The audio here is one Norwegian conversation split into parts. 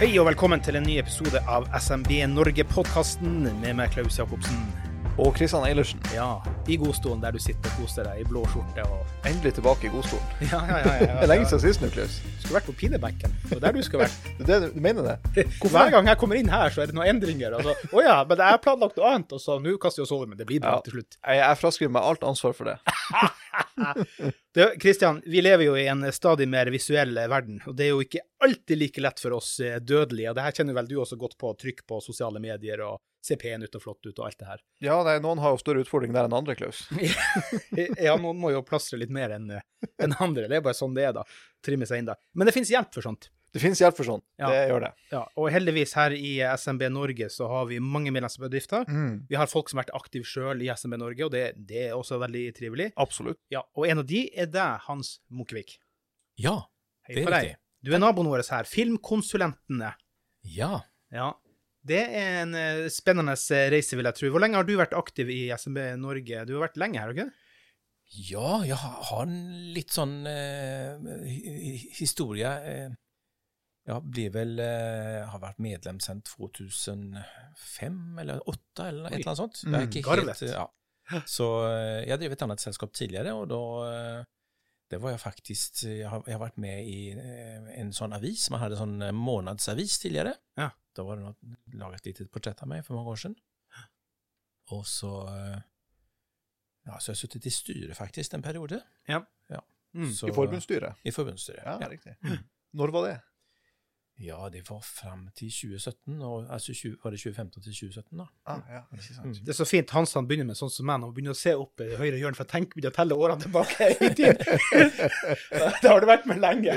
Hei og velkommen til en ny episode av SMB Norge-podkasten med meg, Klaus Jacobsen. Og Kristian Eilertsen. Ja, i godstolen der du sitter og koser deg i blå skjorte og Endelig tilbake i godstolen. Ja, ja, ja. ja, Det er lenge siden sist nå, Klaus. Skulle vært på pinebenken. Det er der du skulle vært. Det er det, du mener det? Hver gang jeg kommer inn her, så er det noen endringer. Og så, å ja, men jeg har planlagt noe annet, og så nå kaster vi oss over, men det blir bra Ja. til slutt. Jeg, jeg fraskriver meg alt ansvar for det. Det, Kristian, vi lever jo i en stadig mer visuell verden, og det er jo ikke alltid like lett for oss eh, dødelige. Og det her kjenner vel du også godt på, trykk på sosiale medier og se pen ut og flott ut og alt det her. Ja, nei, noen har jo større utfordringer der enn andre, Klaus. Ja, noen må jo plastre litt mer enn en andre. Det er bare sånn det er, da. Trimme seg inn der. Men det finnes hjelp for sånt. Det finnes hjelp for sånn. Ja. Det gjør det. Ja, og heldigvis her i SMB Norge så har vi mange medlemsbedrifter. Mm. Vi har folk som har vært aktive sjøl i SMB Norge, og det, det er også veldig trivelig. Absolutt. Ja, Og en av de er deg, Hans Munkevik. Ja, Hei det er riktig. Du er naboen vår her. Filmkonsulentene. Ja. Ja. Det er en eh, spennende eh, reise, vil jeg tro. Hvor lenge har du vært aktiv i SMB Norge? Du har vært lenge her, ikke? ja, jeg har har en litt sånn eh, hi- hi- historie. Eh, jeg blir vel eh, har vært medlem siden 2005 eller 2008 eller et eller annet sånt. Mm, garvet. helt, ja. Så jeg jeg drev et annet selskap tidligere, og da eh, det var jeg faktisk Jeg har, jeg har vært med i eh, en sånn avis. Man hadde sånn eh, månedsavis tidligere. Ja. Da var det noe, laget et litet portrett av meg for mange år siden. Og så eh, Ja, så jeg har sittet i styret faktisk en periode. Ja. Ja. Mm. Så- I forbundsstyret. I forbundsstyret. Ja, Ja. riktig. Når var det? Ja, det var fram til 2017. Og, altså 20, var det 2015 til 2017, da? Ah, ja, ikke sant. Mm. Det er så fint Hans han begynner med sånn som meg, og begynner å se opp i høyre hjørne, for jeg tenker begynner å telle årene tilbake i tid. det har du vært med lenge.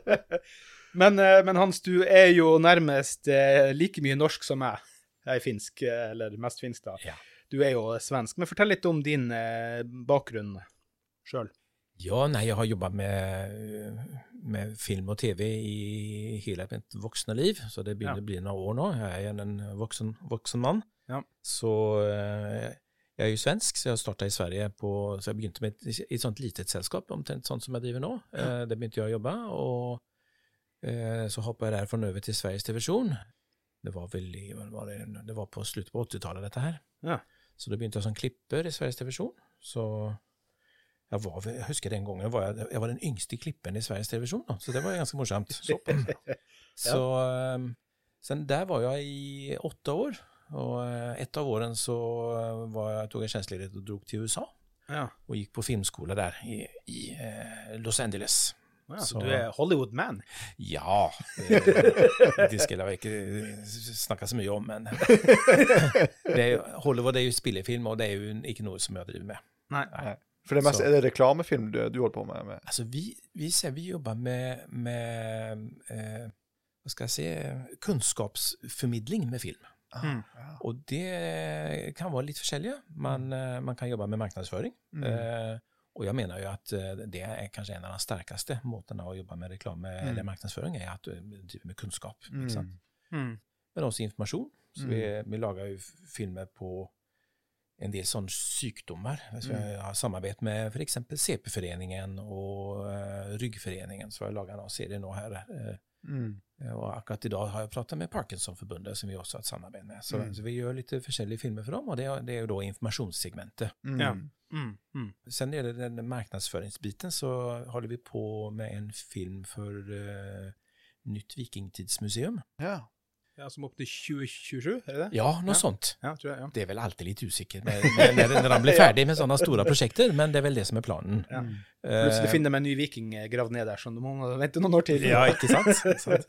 men, eh, men Hans, du er jo nærmest eh, like mye norsk som meg. Jeg er finsk, eh, eller mest finsk, da. Ja. Du er jo svensk. Men fortell litt om din bakgrunn sjøl. Ja, nei, jeg har jobba med, med film og TV i hele mitt voksne liv, så det begynner Ja. å bli noen år nå. Jeg er en voksen, voksen mann. Ja. Så eh, jeg er jo svensk, så jeg starta i Sverige på Så jeg begynte med et, i et sånt litet selskap, omtrent sånn som jeg driver nå. Ja. det begynte jeg å jobbe, og eh, så hoppa jeg derfra over til Sveriges Televisjon. Det var vel var det, det var på slutten på 80-tallet, dette her. Ja. Så da begynte jeg som klipper i Sveriges Televisjon. Så jeg, var, jeg husker den gangen var jeg, jeg var den yngste klipperen i Sveriges Televisjon, da, så det var ganske morsomt. Så um, sen der var jeg i åtte år, og eh, ett av årene så eh, var jeg, tok jeg tjänstledighet og drog til USA, Ja. og gikk på filmskole der i, i eh, Los Angeles. Ja, så Så- du er Hollywood-man? Ja, Det, det skal jeg ikke snakke så mye om, men det Hollywood er jo spillefilm, og det er jo ikke noe som jeg driver med. Nei. Nei. For det meste Så- er det reklamefilm du, du holder på med? med. Altså, vi, vi, ser, vi jobber med, med eh, hva skal jeg si, kunnskapsformidling med film. Mm. Og det kan være litt forskjellige. Man, eh, man kan jobbe med marknadsføring. Mm. Eh, og jeg mener jo at eh, det er kanskje en av de sterkeste måtene å jobbe med reklame Mm. eller marknadsføring, er at du driver med kunnskap. Mm. Ikke sant? Mm. Men også informasjon. Så Mm. vi, vi lager jo filmer på en del sånne sykdommer. Så Mm. jeg har samarbeid med f.eks. CP-foreningen og uh, Ryggforeningen, så jeg lager en serie nå her. eh, Mm. og akkurat i dag har jeg pratet med Parkinsonforbundet, som vi også har et samarbeid med. Så, Mm. så vi gjør litt forskjellige filmer for dem, og det, er- det er jo da informasjonssegmentet. Mm. Ja. Mm. Mm. Sen er det den markedsføringsbiten, så holder vi på med en film for uh, Nytt Vikingtidsmuseum. Ja. Ja, Som opp til 2027, er det det? Ja, noe Ja. sånt. Ja, tror jeg. ja. Det er vel alltid litt usikkert med, med, når, når han blir ferdig med sånne store prosjekter, men det er vel det som er planen. Ja. Eh, Plutselig finner de en ny viking eh, gravd ned der, så du må vente noen år til. Ja, ikke sant? sant.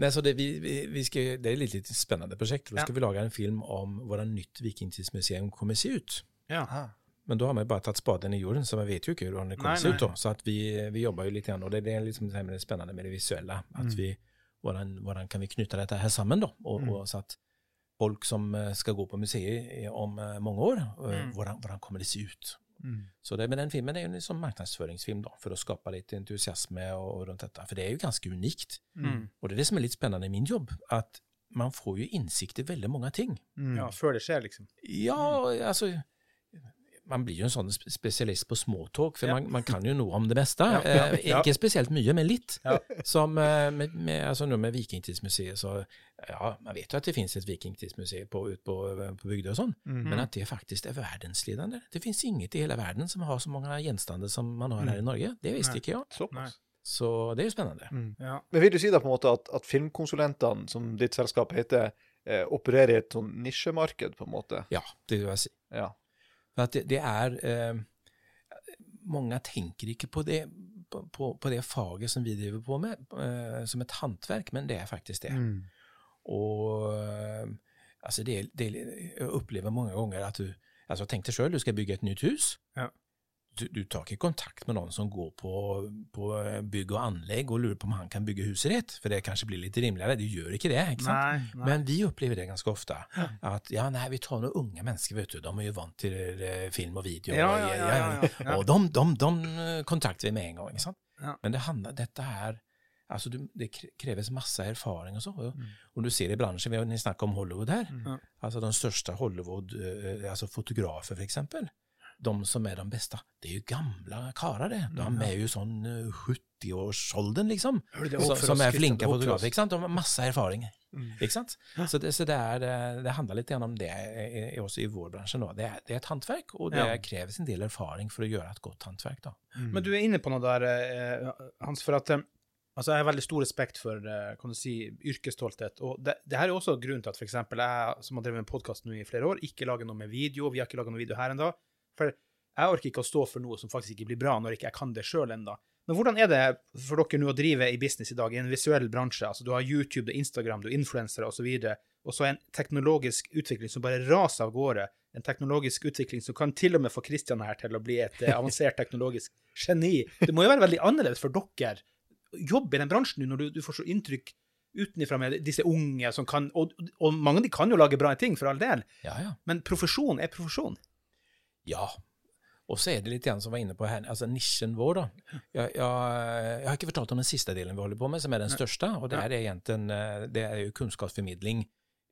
Nej, så det, vi, vi, vi ska, det är ett litt, spännande projekt. Då ska Ja. vi lage en film om hvordan nytt vikingtidsmuseum kommer se ut. Ja. Men da har man bare tatt tagit spaden i jorden så man vet jo ikke hvordan det kommer Nej, se ut då. Så att vi, vi jobber jo litt igjen, og det, det er liksom det spennende med det visuelle. med det visuella. Att Mm. vi, hvordan, hvordan kan vi knyta dette her sammen, da? Og, Mm. og så att folk som skal gå på museet om mange år, eh, Mm. hvordan, hvordan kommer det se ut? Mm. Så det, men den filmen er jo en sån markedsføringsfilm då, för att skapa lite entusiasm og, och runt detta. För det er jo ganske unikt. Mm. Og det er det som er litt spennende i min jobb, at man får jo innsikt i veldig mange ting. Mm. ja, før det skjer, liksom. Ja, altså Man blir jo en sånn spesialist på småtalk, for Ja. man, man kan jo noe om det meste. Ja, ja, Eh, ja. Ikke spesielt mye, men litt. Ja. Som eh, med, med, altså med Vikingtidsmuseet, så ja, man vet jo at det finnes et vikingtidsmuseum på, ut på, på bygda og sånn, Mm. men at det faktisk er verdensledende. Det finnes inget i hele verden som har så mange gjenstander som man har her i Norge. Det visste Nei. ikke jeg. Såpass. Så det er jo spennende. Mm. Ja. Men vil du si da på en måte at, at filmkonsulentene, som ditt selskap heter, eh, opererer i et sånn nisjemarked, på en måte? Ja, det vil jeg si. Ja. Det, det er eh, Mange tenker ikke på det, på, på, det faget som vi driver på med eh, som et hantverk, men det er faktisk det. Mm. Og altså alltså det, det, jag upplever många gånger att du, altså Tenk deg sjøl, du skal bygge et nytt hus. Ja. Du, tar ikke kontakt med noen som går på, på bygg og anlegg og lurer på om han kan bygge huset ditt, for det kanskje blir litt rimeligere. Du gjør ikke det, ikke sant? Nei, nei. Men vi opplever det ganske ofte. At ja, nei, vi tar noen unge mennesker, vet du, de er jo vant til eh, film og video. Ja, och, ja. Och de, de, de eh, vi med en gang. ikke sant? Men det handler, dette her Altså du, det kreves masse erfaring og så. Och, Mm. Og du ser i bransjen, vi har snakket om Hollywood her. Mm. Altså de største Hollywood, altså alltså fotografer för exempel. De som er de beste, det er jo gamle karer, det. De er jo sån eh, 70-årsåldern liksom. Som, er flinke fotografer, ikke sant? De har masse erfaring. Mm. Ikke sant? Så, det, så det, er, eh, det handler litt grann om det eh, eh, også i vår bransje nå. Det er, det er et hantverk, og det krever en del erfaring for å gjøre et godt hantverk. da. Mm. Men du er inne på noe der, eh, Hans, for at eh, altså jeg har veldig stor respekt for eh, kan du si, yrkesstolthet. Og det, det her er også grunnen til at f.eks. jeg, som har drevet med podkast nå i flere år, ikke lager noe med video. Vi har ikke laga noe video her ennå. For jeg orker ikke å stå for noe som faktisk ikke blir bra, når ikke jeg kan det sjøl ennå. Men hvordan er det for dere nå å drive i business i dag, i en visuell bransje? Altså Du har YouTube, du har Instagram, du har influensere osv. Og så en teknologisk utvikling som bare raser av gårde. En teknologisk utvikling som kan til og med få Kristian her til å bli et eh, avansert teknologisk geni. Det må jo være veldig annerledes for dere jobbe i den bransjen nå, når du, du får så inntrykk utenfra med disse unge som kan og, og mange av de kan jo lage bra ting, for all del, Ja, ja. men profesjon er profesjon. Ja. Og så er det litt grann som var inne på her, altså nisjen vår. da. Jeg, jeg, jeg har ikke fortalt om den siste delen vi holder på med, som er den største. og Det er, egentlig, eh, det er jo kunnskapsformidling,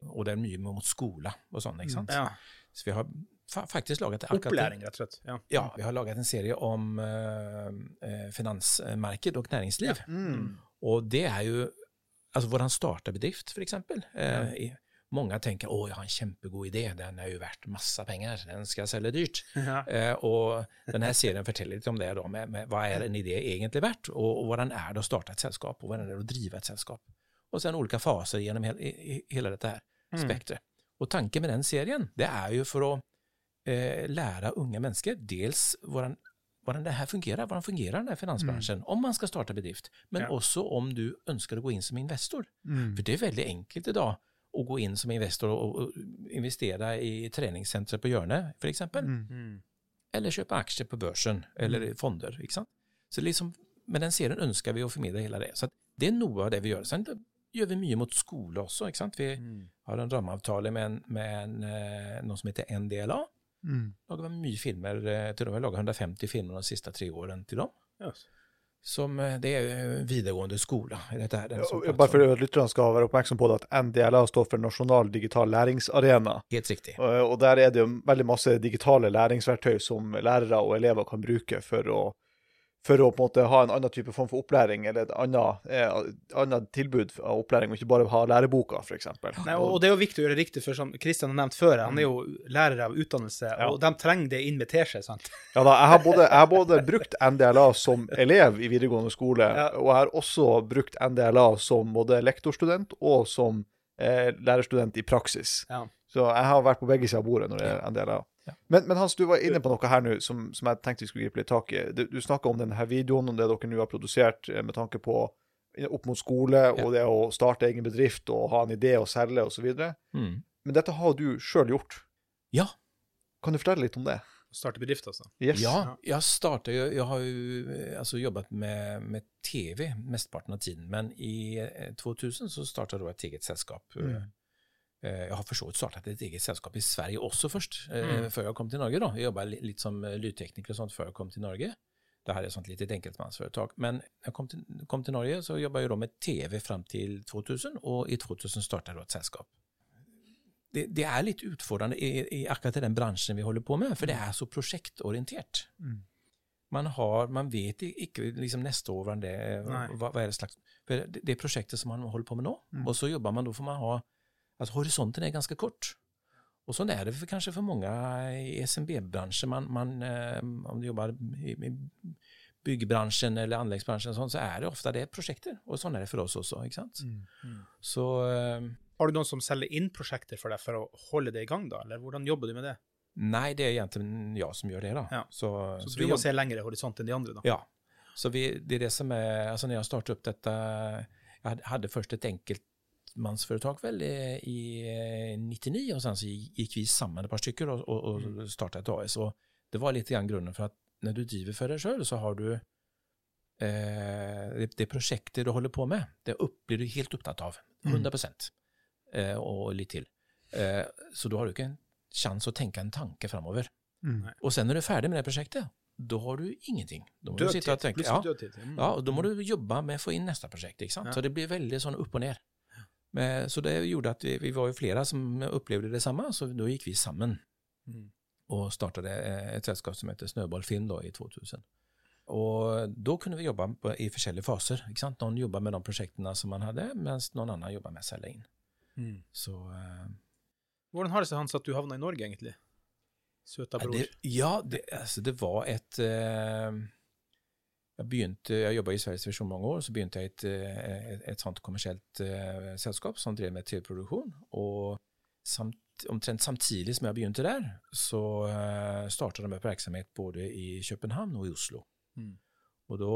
og det er mye mot skole og sånn. ikke sant? Ja. Så vi har fa faktisk laget akkurat- Opplæring, rett og slett. Ja. Ja, vi har laget en serie om eh, eh, finansmarked og næringsliv. Mm. Og det er jo altså hvordan starte bedrift, for eksempel. Eh, i- Mange tenker å, jeg har en kjempegod idé, den er jo verdt masse penger, den skal jeg selge dyrt. Ja. Eh, og denne serien forteller litt om det, da, med, med hva er en idé egentlig verdt, og, og hvordan er det å starte et selskap, og hvordan er det å drive et selskap. Og sen olika faser gjennom i- hele dette her Mm. spektret. Og tanken med den serien, det er jo for å eh, lære unge mennesker dels hvordan, hvordan det her fungerer, hvordan fungerer denne finansbransjen, finansbransjen, om man skal starte bedrift, men Ja. også om du ønsker å gå inn som investor. Mm. For det er veldig enkelt i dag å gå inn som investor og, investere i treningssenteret på hjørnet, eksempel Mm. Mm. eller kjøpe aksjer på børsen eller i fonder. ikke sant? Så liksom, Med den serien ønsker vi å formidle hele det. Så at det er noe av det vi gjør. Sen gjør vi mye mot skole også. ikke sant? Vi Mm. har en rammeavtale med, en, med en, eh, noe som heter NDLA. Mm. Lager mye filmer eh, til dem. Vi har laget 150 filmer de siste tre årene til dem. Yes. Som, eh, det er videregående skole. i Dette her, Ja, Bare for at lytterne skal være oppmerksom på det, at NDLA står for Nasjonal digital læringsarena. Helt riktig. Og der er det jo veldig masse digitale læringsverktøy som lærere og elever kan bruke for å, for å på en måte ha en annen type form for opplæring, eller et annet, eh, annet tilbud av opplæring, og ikke bare ha læreboka, f.eks. Og, og det er jo viktig å gjøre riktig, for som Kristian har nevnt før, han er jo lærer av utdannelse, Ja. og de trenger det inn med teskje, sant? Ja da, jeg har, både, jeg har både brukt NDLA som elev i videregående skole, Ja. og jeg har også brukt NDLA som både lektorstudent og som eh, lærerstudent i praksis. Ja. Så jeg har vært på begge sider av bordet når det er av Ja. men, men Hans, du var inne på noe her nå som, som jeg tenkte vi skulle gripe litt tak i. Du, du snakka om denne videoen, om det dere nå har produsert eh, med tanke på eh, opp mot skole, og det å starte egen bedrift og ha en idé å selge osv. Mm. Men dette har du sjøl gjort. Ja. Kan du fortelle litt om det? Starte bedrift, altså. Yes. Ja, jeg, startet, jeg jag har jo altså, jobbet med, med tv mesteparten av tiden, men i eh, 2000 så starta jeg et ett eget selskap. Mm. Eh, Jag har for så vidt startet et eget selskap i Sverige også först, eh, Mm. før jeg kom til Norge da. Jeg jobba litt som eh, lydtekniker og sånt før jeg kom til Norge. Det her er et sånt litet enkeltmannsforetak. Men jeg kom til, kom til Norge så jobba jeg da med tv fram til 2000 og i 2000 starta jeg et selskap. Det, det er litt utfordrende i, i akkurat i den bransjen vi holder på med, for det er så projektorientert. Mm. Man, har, man vet ikke liksom neste år hva, hva er det slags for det, det prosjektet som man holder på med nå. Mm. Og så jobber man, da får man ha altså Horisonten er ganske kort. Og sånn er det for, kanskje for mange i SMB-bransjen. Man, man, eh, om du jobber i, byggebransjen eller anleggsbransjen, sånn, så er det ofte det prosjekter. Og sånn er det for oss også. ikke sant? Mm. Så eh, Har du noen som selger inn prosjekter for deg for å holde det i gang, da? Eller hvordan jobber du med det? nei, det er egentlig jeg som gjør det. da. Ja. Så, Så, så du må se lengre horisont enn de andre, da? Ja, så vi, det er det som er, altså når jeg startet opp dette, jeg hadde først et ett enkeltmansföretag väl i, i eh, 99 och sen så gick vi samman ett par stycken och, och, och startade ett AS. Och det var lite grann grunden för att när du driver för deg sjøl, så har du eh, det, det prosjektet du holder på med, det opp, blir du helt opptatt av, 100 procent eh, og litt til. Eh, så du har du ikke en chans å tenke en tanke framover. Mm. Og sen når du er ferdig med det prosjektet, da har du ingenting. Da må du sitte og tenke, ja. Mm. ja, og da må du jobbe med å få inn neste prosjekt. ikke sant? Ja. Så det blir veldig sånn opp og ned. Men, så det gjorde at vi, vi var jo flere som opplevde det samme, så da gikk vi sammen Mm. og startet et selskap som heter Snøballfilm da, i 2000. Og da kunne vi jobbe på, i forskjellige faser. Noen jobba med de prosjektene som man hadde, mens noen annen jobba med å selge inn. Mm. Så uh, Hvordan har det seg, Hans, at du havna i Norge, egentlig? Søta bror. det, ja, det, altså det var et eh, Jeg begynte, jeg jobba i Sveriges Visjon mange år, så begynte jeg i et, eh, et, et sånt kommersielt uh, selskap som drev med TV-produksjon. Og samt, omtrent samtidig som jeg begynte der, så uh, starta de opp virksomhet både i København og i Oslo. Mm. Og da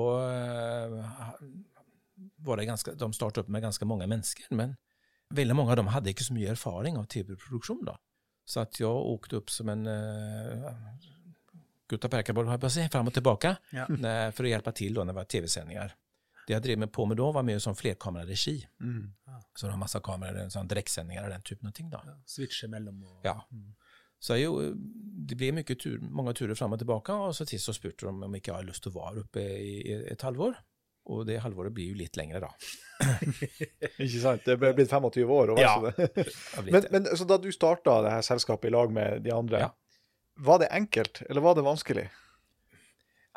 uh, var det ganske, De startet opp med ganske mange mennesker, men veldig mange av dem hadde ikke så mye erfaring av TV-produksjon. da. Så at jeg åkte opp som en uh, Gutta Perkaboll, har jag på fram och tillbaka Ja. när, för att hjälpa till då när det var tv-sändningar. Det jag drev med på med då var mer som flerkameraregi. Mm. Så det var massa kameror, sån direktsändningar och den typen av ting. Då. Ja, Switche mellom og Ja. Mm. Så jo, det ble mye tur, mange turer fram og tilbake, og så til så spurte de om ikke jeg har lyst til å være oppe i, et halvår. Og det halvåret blir jo litt lengre, da. Ikke sant? Det ble blitt 25 år. Og Ja. Men, men så da du starta det her selskapet i lag med de andre, Ja. Var det enkelt, eller var det vanskelig?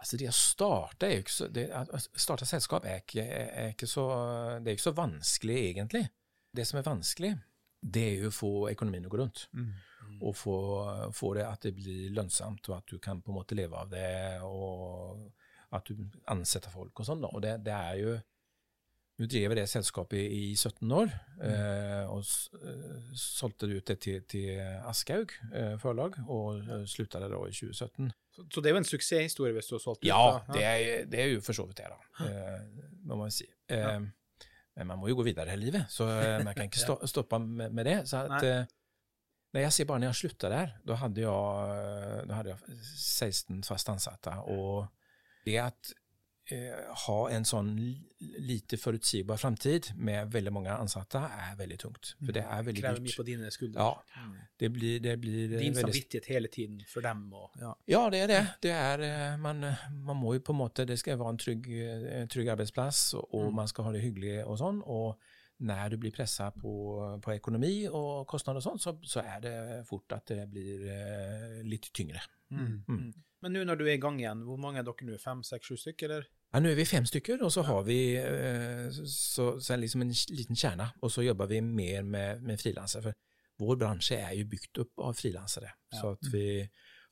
Altså det å starte er jo ikke så det, Å starte selskap er ikke, er ikke så Det er ikke så vanskelig, egentlig. Det som er vanskelig, det er jo å få økonomien å gå rundt. Og få, få det at det blir lønnsomt, og at du kan på en måte leve av det, og at du ansetter folk og sånn. Og det, det er jo Nå driver det selskapet i, i 17 år, eh, og eh, solgte det ut det til, til Aschehoug eh, forlag, og eh, slutta det da i 2017. Så, så det er jo en suksesshistorie hvis du har solgt ut, Ja, da. det er, det er jo for så vidt det, da. Eh, må man si. Eh, Men man må jo gå videre i livet, så eh, man kan ikke sto, stoppe med, med det. Så at, Nei. nei, jeg ser bare når jeg slutta der, da hadde jeg, da hadde jeg 16 fast ansatte. Og det at ha en sånn lite forutsigbar framtid med veldig mange ansatte er veldig tungt. For det er veldig Krever mye på dine skuldre. Ja, det blir, det blir eh, Din veldig samvittighet hele tiden for dem og ja. Ja, det er det. det er, eh, man, man må jo på en måte Det skal være en trygg, eh, trygg arbeidsplass, og, mm. man skal ha det hyggelig og sånn. Og når du blir pressa på, på økonomi og kostnader og sånn, så, så er det fort at det blir eh, litt tyngre. Mm. Mm. Men nå når du er i gang igjen, hvor mange er dere nå? Fem, seks, sju stykker, eller? Ja, nå er vi fem stykker, og så har vi eh, så, så liksom en liten kjerne. Og så jobber vi mer med, med frilansere. For vår bransje er jo bygd opp av frilansere. Så at vi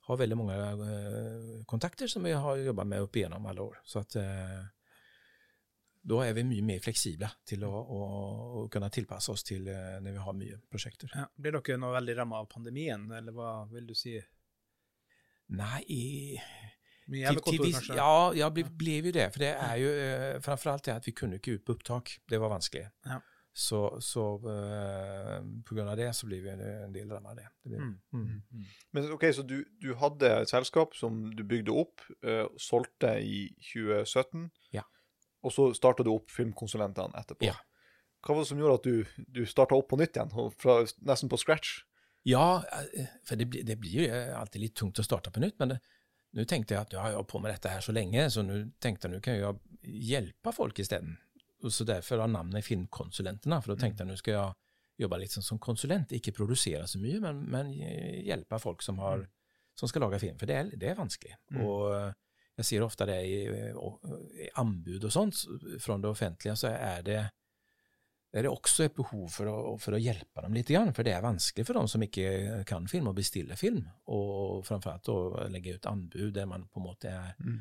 har veldig mange eh, kontakter som vi har jobba med opp igjennom alle år. Så at eh, da er vi mye mer fleksible til å, å, å kunne tilpasse oss til når vi har mye prosjekter. Ja. Blir dere nå veldig ramma av pandemien, eller hva vil du si? Nei, Men jeg til kanskje? ja, ja, ble, ble jo det. For det er jo eh, framfor alt det at vi kunne ikke ut på opptak. Det var vanskelig. Ja. Så, så eh, på grunn av det så blir vi en en del av det. det blir, Mm. mm. Mm. Men ok, Så du, du hadde et selskap som du bygde opp, eh, solgte i 2017, Ja. og så starta du opp filmkonsulentene etterpå. Ja. Hva var det som gjorde at du, du starta opp på nytt igjen, fra, nesten på scratch? Ja, eh, for det, det blir jo eh, alltid litt tungt å starte på nytt. Men nå tenkte jeg at ja, jeg har på med dette her så lenge, så nå tenkte jeg nå kan jeg hjelpe folk isteden. Så derfor har navnet Filmkonsulentene, for da tenkte jeg nå skal jeg jobbe litt sånn som konsulent, ikke produsere så mye, men, men hjelpe folk som, har, som skal lage film, for det er, det er vanskelig. Mm. Og eh, jeg ser ofte det i, i anbud og sånt fra det offentlige, så er det er det også et behov for å, for å hjelpe dem litt, for det er vanskelig for dem som ikke kan film, å bestille film, og framfor alt å legge ut anbud der man på en måte er Mm.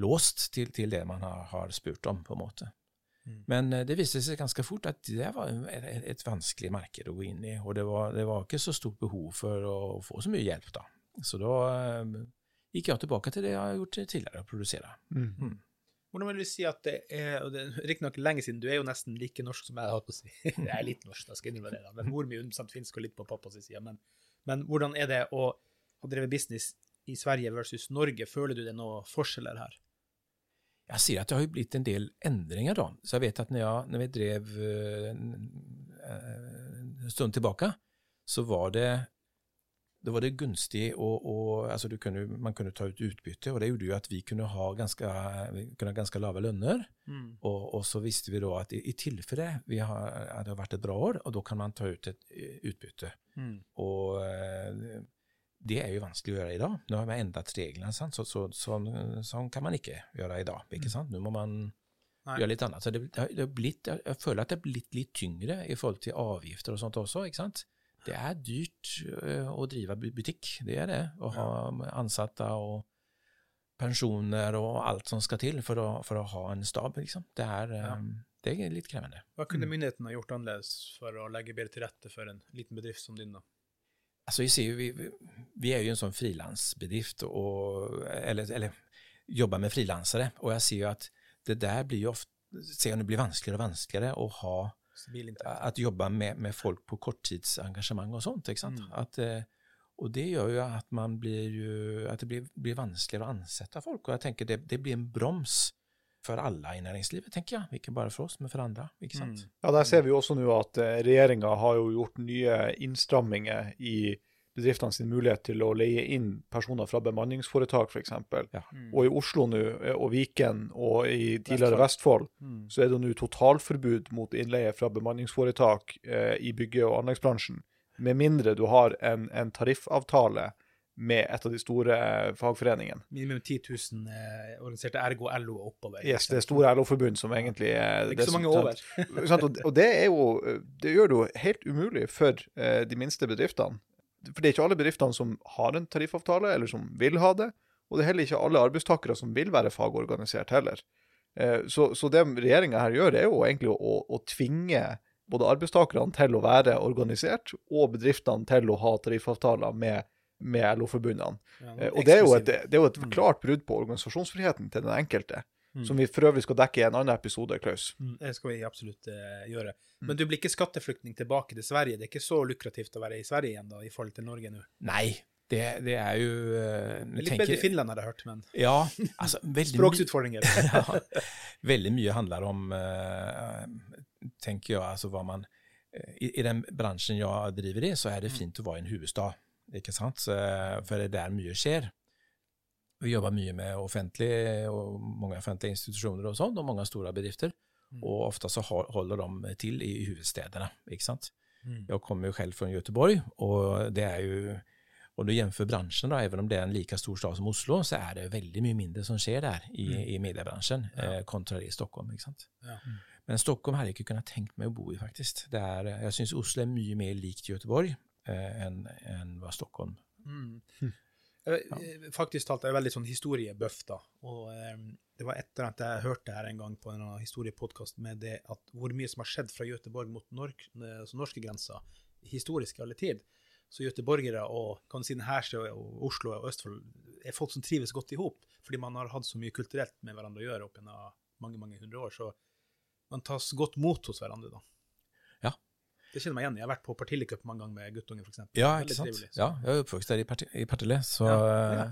låst til, til det man har, har spurt om, på en måte. Mm. Men eh, det viste seg ganske fort at det var et, et- vanskelig marked å gå inn i, og det var, det var ikke så stort behov for å få så mye hjelp da. Så da eh, gikk jeg tilbake til det jeg har gjort tidligere, å produsere. Mm. Hvordan vil du si at det er og det er Riktignok lenge siden, du er jo nesten like norsk som jeg har på å si. Jeg er litt norsk, da skal jeg innrømme det, da. men mor mi er 100 finsk og litt på pappas side. Men, men hvordan er det å ha drevet business i Sverige versus Norge? Føler du det er noen forskjeller her? Jeg ser at det har jo blitt en del endringer da. Så jeg vet at når, jeg, når vi drev eh, en- en stund tilbake, så var det da var det gunstig å, altså du kunne, Man kunne ta ut utbytte, og det gjorde jo at vi kunne ha ganske, kunne ha ganske lave lønner. Og, og så visste vi da at i, i tilfelle vi har, det har vært et bra år, og da kan man ta ut et utbytte. utbytte. Og eh, det er jo vanskelig å gjøre i dag. Nå har vi endret reglene, sant? Så, så, sånn, sånn kan man ikke gjøre i dag. ikke sant? Nå må man Nei. gjøre litt annet. Så det, det har- blitt, jeg føler at det har blitt litt tyngre i forhold til avgifter og sånt også. ikke sant? Det er dyrt eh, å drive butikk, det er det. Å ha ansatte og pensjoner og alt som skal til for å, for å ha en stab. liksom. Det er, Ja. det er litt krevende. Hva kunne myndighetene ha gjort annerledes for å legge bedre til rette for en liten bedrift som din? da? Altså, jo, vi, vi- vi er jo en sånn frilansbedrift, eller, eller jobber med frilansere, og jeg ser jo at det der blir jo ofte ser jeg det blir vanskeligere og vanskeligere å ha Stabil inntekt? at jobbe med, med folk på korttidsengasjement og sånt. ikke sant? Mm. At, eh, og det gjør jo at, man blir jo, at det blir, blir vanskeligere å ansette folk. Og jeg tenker det, det blir en broms for alle i næringslivet, tenker jeg. Ikke bare for oss, men for andre. ikke sant? Mm. Ja, Der ser vi jo også nå at eh, regjeringa har jo gjort nye innstramminger i bedriftene sin mulighet til å leie inn personer fra bemanningsforetak, f.eks. Ja. Mm. Og i Oslo nå, eh, og Viken og i tidligere Vestfold, Mm. så er det nå totalforbud mot innleie fra bemanningsforetak eh, i bygge- og anleggsbransjen, med mindre du har en, en tariffavtale med et av de store eh, fagforeningene. Minimum 10 000 eh, organiserte ergo LO og oppover. Yes, det er store LO-forbund som egentlig er Det er ikke så mange som- over. Og, og det er jo Det gjør det jo helt umulig for eh, de minste bedriftene. For det er ikke alle bedriftene som har en tariffavtale, eller som vil ha det. Og det er heller ikke alle arbeidstakere som vil være fagorganisert heller. Eh, så, så det regjeringa her gjør, er jo egentlig å, å, tvinge både arbeidstakerne til å være organisert, og bedriftene til å ha tariffavtaler med, med LO-forbundene. Ja, Eh, og det er et, det er jo et Mm. klart brudd på organisasjonsfriheten til den enkelte, Mm. som vi for øvrig skal dekke i en annen episode, Klaus. Mm, Det skal vi absolutt eh, gjøre. Mm. Men du blir ikke skatteflyktning tilbake til Sverige. Det er ikke så lukrativt å være i Sverige igjen da, i forhold til Norge nå. Nei, det, det er jo eh, Det er litt tenker- bedre i Finland, har jeg hørt, men Ja, altså veldig språksutfordringer. ja, veldig mye handler om, uh, tenker jeg, altså hva man eh, i, I den bransjen jeg driver i, så er det fint å være i en hovedstad, ikke sant? Så, for det er der mye skjer. Vi jobber mye med offentlige, og mange offentlige institusjoner og sånn, og mange store bedrifter. Og ofte så holder de til i hovedstedene, ikke sant? Mm. Jeg kommer jo selv fra Göteborg, og det er jo om du jevnfører bransjen, da, even om det er en lika stor stad som Oslo, så er det veldig mye mindre som skjer der i, Mm. i mediebransjen, Ja. eh, kontra i Stockholm. Ikke sant? Ja. Men Stockholm hadde jeg ikke kunnet tenkt meg å bo i, faktisk. Det er, jeg syns Oslo er mye mer likt Göteborg eh, enn en hva Stockholm Mm. Eh, Faktisk talt er jeg veldig sånn historiebøff, da. Og um, det var et at jeg hørte her en gang på en historiepodkast med det at hvor mye som har skjedd fra Göteborg mot norsk, altså norske grenser, historisk i alle tid. Så göteborgere og kan si her og Oslo og Østfold er folk som trives godt i hop, fordi man har hatt så mye kulturelt med hverandre å gjøre opp gjennom mange, mange hundre år. Så man tas godt mot hos hverandre, da. Det kjenner meg igjen. Jeg har vært på partilicup mange ganger med guttungen, f.eks. Ja, ikke sant. trivelig. Ja, jeg er oppvokst der i, Parti- i Partille, så, Ja,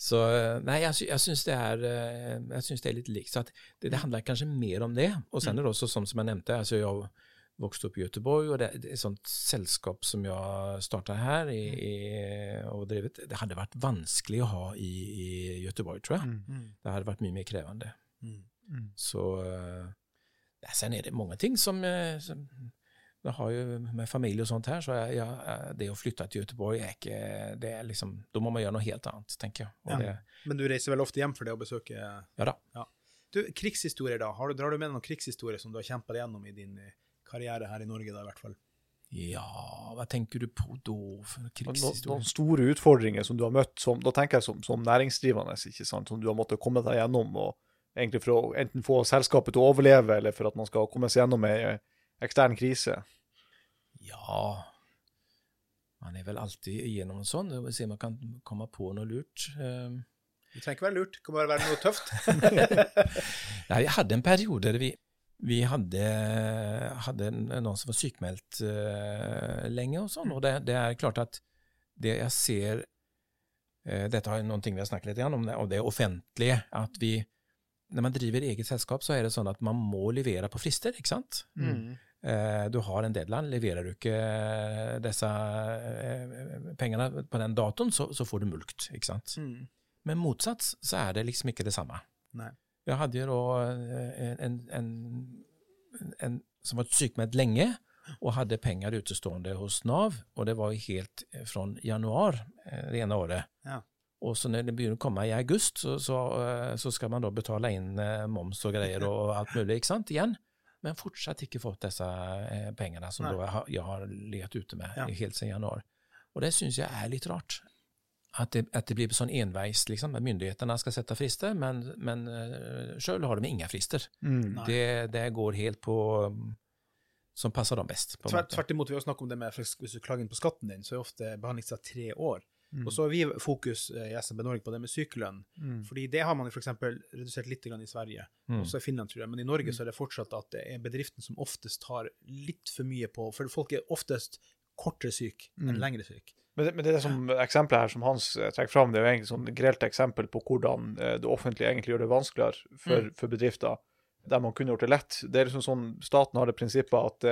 så Nei, jeg, sy- jeg syns det er eh, Jeg synes det er litt likt. Så at det, det handler kanskje mer om det. Og så er det også sånn som jeg nevnte, altså jeg vokste opp i Göteborg, og det, det er et sånt selskap som jeg starta her i, i, og drevet, det hadde vært vanskelig å ha i, i Göteborg, tror jeg. Mm. Det hadde vært mye mer krevende. Mm. Så eh, ja, Sen er det mange ting som, eh, som Jeg har jo med familie og sånt her, så jeg, jeg, det å flytte til Göteborg er ikke det er liksom, Da må man gjøre noe helt annet, tenker jeg. Og Ja. det, Men du reiser vel ofte hjem for det å besøke ja da. Du, krigshistorier, da? Har du, drar du med noen krigshistorier som du har kjempa gjennom i din eh, karriere her i Norge, da, i hvert fall? Ja, hva tenker du på da for krigshistorie? noen store utfordringer som du har møtt, som, da tenker jeg som, som næringsdrivende, ikke sant, som du har måttet komme deg gjennom, og egentlig for å enten få selskapet til å overleve, eller for at man skal komme seg gjennom en ekstern krise. Ja Man er vel alltid igjennom en sånn. Vi ser se om man kan komme på noe lurt. Eh, Det trenger ikke være lurt, det kan bare være noe tøft. Nei, jeg hadde en periode der vi, vi hadde, hadde noen som var sykemeldt uh, lenge og sånn, og det, det er klart at det jeg ser uh, Dette er ting vi har snakket litt om, og det offentlige. At vi Når man driver eget selskap, så er det sånn at man må levere på frister, ikke sant? Eh, Du har en deadline. Leverer du ikke disse eh, pengene på den datoen, så, så får du mulkt, ikke sant? Mm. Men motsatt så er det liksom ikke det samme. Nei. Jeg hadde jo da eh, en, en, en som var sykmeldt lenge, og hadde penger utestående hos Nav, og det var jo helt fra januar eh, det ene året. Ja. Og så når det begynner å komme i august, så, så, eh, så skal man da betale inn eh, moms og greier og alt mulig, ikke sant, igjen. Men fortsatt ikke fått disse eh, pengene som jeg har, jeg har lett ute med Ja. helt siden januar. Og det syns jeg er litt rart. At det, at det blir sånn enveis, liksom. at Myndighetene skal sette frister, men, men uh, sjøl har de ingen frister. Mm, Det, det går helt på som passer dem best. på Tvert, tvert imot, vi har snakket om det med hvis du klager inn på skatten din, så er ofte behandlingstida tre år. Mm. Og så har vi fokus eh, i SMB Norge på det med sykelønn. Mm. Fordi det har man f.eks. redusert litt grann i Sverige, Mm. også i Finland, tror jeg. Men i Norge så er det fortsatt at det er bedriften som oftest tar litt for mye på For folk er oftest kortere syk enn Mm. lengre syk. Men det, men det som eksempelet her som Hans eh, trekker fram, det er jo egentlig sånn grelt eksempel på hvordan eh, det offentlige egentlig gjør det vanskeligere for, Mm. for bedrifter, der man kunne gjort det lett. Det er liksom sånn, Staten har det prinsippet at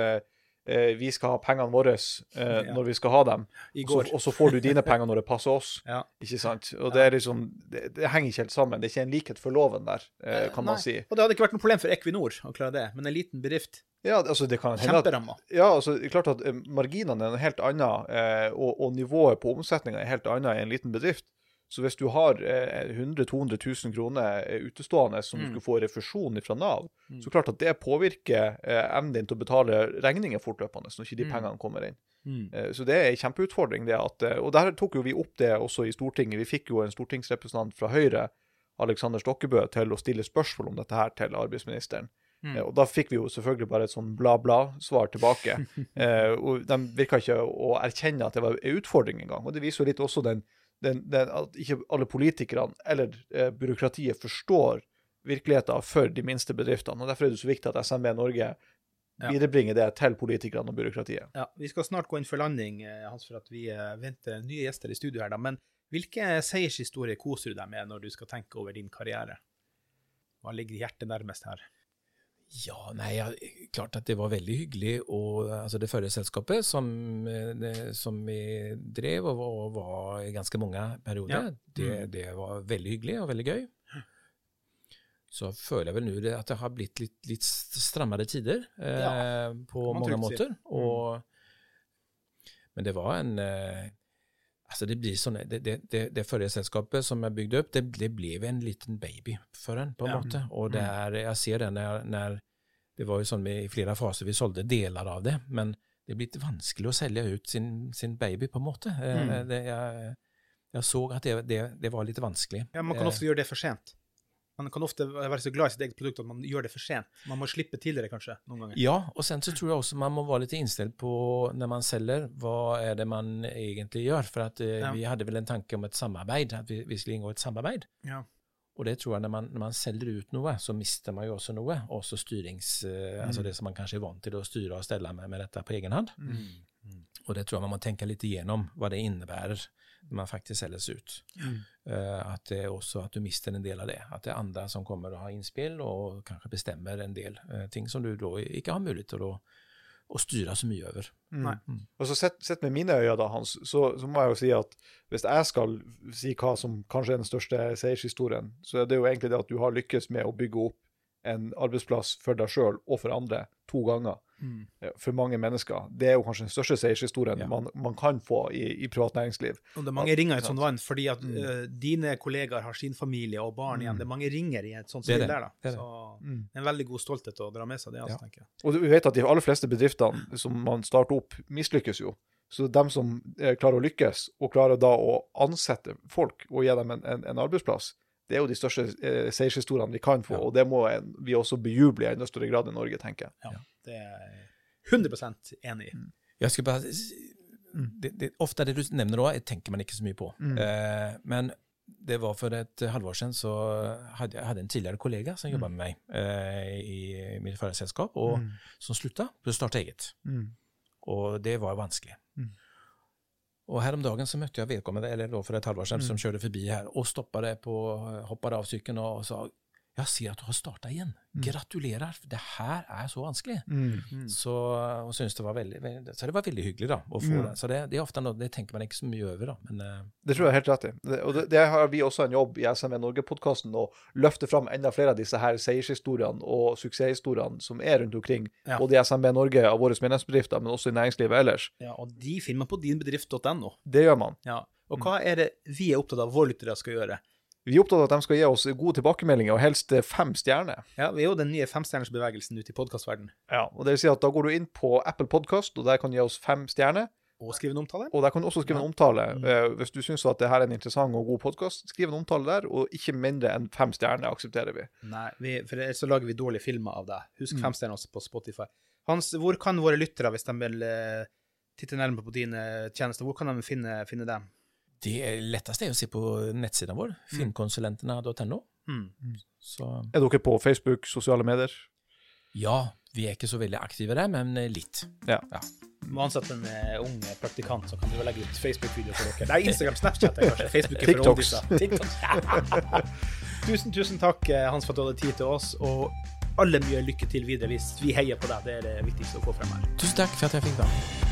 vi skal ha pengene våre eh, når vi skal ha dem, så, og så får du dine penger når det passer oss. Ja. Ikke sant? Og det er liksom, det, det henger ikke helt sammen. Det er ikke en likhet for loven der, eh, kan man si. Og det hadde ikke vært noe problem for Equinor å klare det, men en liten bedrift, Ja, altså det kan hende at. Ja, altså, klart at eh, marginene er noe helt annet, eh, og, og nivået på omsetninga er helt annet i en liten bedrift. Så hvis du har eh, 100 000-200 000 kroner eh, utestående som du Mm. skulle få refusjon fra Nav, Mm. så klart at det påvirker eh, evnen din til å betale regninger fortløpende når ikke de Mm. pengene kommer inn. Mm. Eh, så det er en kjempeutfordring. det at, Og der tok jo vi opp det også i Stortinget. Vi fikk jo en stortingsrepresentant fra Høyre, Alexander Stokkebø, til å stille spørsmål om dette her til arbeidsministeren. Mm. Og da fikk vi jo selvfølgelig bare et sånn bla-bla-svar tilbake. eh, og de virka ikke å erkjenne at det var en utfordring engang. Og det viser jo litt også den, den, den at ikke alle politikerne eller eh, byråkratiet forstår virkeligheten for de minste bedriftene. og Derfor er det så viktig at SMB Norge Ja. viderebringer det til politikerne og byråkratiet. Ja, vi skal snart gå inn for landing, eh, Hans, for at vi eh, venter nye gjester i studio her. da. Men hvilke seiershistorier koser du deg med når du skal tenke over din karriere? Hva ligger hjertet nærmest her? Ja, nei, ja, klart at det var veldig hyggelig. Og, altså det forrige selskapet som, eh, som vi drev og var, var i ganske mange perioder, Ja. det, Mm. det var veldig hyggelig og veldig gøy. Så føler jeg vel nå det at det har blitt litt, litt strammere tider eh, Ja, på man mange måter. Og, Men det var en eh, Altså det blir sånn, det, det, det, det forrige selskapet som jeg bygde opp, det, det ble en liten baby for en, på en Ja. måte. Og det er, jeg ser det når, når Det var jo sånn vi, i flere faser vi solgte deler av det, men det er blitt vanskelig å selge ut sin, sin baby, på en måte. Eh, Mm. Det, jeg, jeg så at det, var litt vanskelig. Ja, Man kan også ofte gjøre det for sent. Man kan ofte være så glad i sitt eget produkt at man gjør det for sent. Man må slippe tidligere, kanskje, noen ganger. Ja, og sen så tror jeg også man må være litt innstilt på når man selger, hva er det man egentlig gjør? For at eh, Ja. vi hadde vel en tanke om et samarbeid, at vi, vi skulle inngå et samarbeid. Ja. Og det tror jeg når man, når man selger ut noe, så mister man jo også noe. Også styrings... Eh, Altså det som man kanskje er vant til å styre og stelle med, med dette på egen hånd. Og det tror jeg man må tenke litt igjennom hva det innebærer man faktisk selges ut. Eh, at det er også at du mister en del av det. At det er andre som kommer og har innspill og kanskje bestemmer en del eh, ting som du da ikke har mulighet til å, å styre så mye over. Nei. Og så sett, sett med mine øyne, da, Hans, så, så må jeg jo si at hvis jeg skal si hva som kanskje er den største seiershistorien, så er det jo egentlig det at du har lykkes med å bygge opp en arbeidsplass for deg sjøl og for andre to ganger. Mm. eh, For mange mennesker. Det er jo kanskje den største seiershistorien Ja. man, man kan få i, i privat næringsliv. Og det er mange ringer i et sånt vann, fordi at Mm. uh, dine kollegaer har sin familie og barn igjen. Mm. Det er mange ringer i et sånt spill der, da. Det er det. Så Mm. en veldig god stolthet å dra med seg det, altså, Ja. tenker jeg. Og du- vet at de aller fleste bedriftene som man starter opp, mislykkes jo. Så dem som eh, klarer å lykkes, og klarer da å ansette folk og gi dem en, en, en arbeidsplass, det er jo de største eh, seiershistoriene vi kan få, Ja. og det må en, vi også bejuble i enda større grad i Norge, tenker jeg. Ja, det er jeg 100% enig i. Jeg skal bare det, det, Ofte det du nevner òg, tenker man ikke så mye på. Mm. Eh, men det var for et halvår siden så hadde jeg hadde en tidligere kollega som jobbet med meg eh, i mitt forrige selskap, og Mm. som slutta for å starte eget. Mm. Og det var vanskelig. Mm. Og her om dagen så møtte jeg vedkommende, eller da for et halvår siden, Mm. som kjørte forbi her og stoppet på, hoppet av sykkelen og sa jeg ser at du har starta igjen. Mm. Gratulerer, for det her er så vanskelig. Mm. Mm. Så, og synes det var veldig, veldig, så det var veldig hyggelig da, å få Mm. det. Så det, det er ofte noe, det tenker man ikke så mye over da, men eh, Det tror jeg er helt rett i. Det, og det, det har vi også en jobb i SME Norge-podkasten å løfte fram enda flere av disse her seiershistoriene og suksesshistoriene som er rundt omkring, Ja. både i SME Norge av våre medlemsbedrifter, men også i næringslivet ellers. Ja, og de finner man på dinbedrift.no. Det gjør man. Ja. Og hva er det vi er opptatt av våre lyttere skal gjøre? Vi er opptatt av at de skal gi oss gode tilbakemeldinger, og helst fem stjerner. Ja, Vi er jo den nye femstjernersbevegelsen ute i podkastverdenen. Ja, og det vil si at Da går du inn på Apple Podcast, og der kan du gi oss fem stjerner. Og skrive en omtale. Og der kan du også skrive en omtale. Eh, hvis du syns at det her er en interessant og god podkast, skriv en omtale der, og ikke mindre enn fem stjerner aksepterer vi. Nei, vi, for ellers så lager vi dårlige filmer av deg. Husk Mm. stjerner også på Spotify. Hans, hvor kan våre lyttere, hvis de vil eh, titte nærmere på dine tjenester, hvor kan de finne, finne dem? Det er letteste er å se på nettsiden vår, filmkonsulentene.no. Mm. Er dere på Facebook, sosiale medier? ja, vi er ikke så veldig aktive der, men litt. Må ansette en eh, ung praktikant, så kan du legge ut Facebook-video for dere. Nei, Instagram, Snapchat er kanskje. Facebook er for TikToks. oldiser. TikToks. tusen, tusen takk, eh, Hans, for at du hadde tid til oss, og alle mye lykke til videre hvis vi heier på deg. Det er det viktigste å få frem her. Tusen takk for at jeg fikk være med.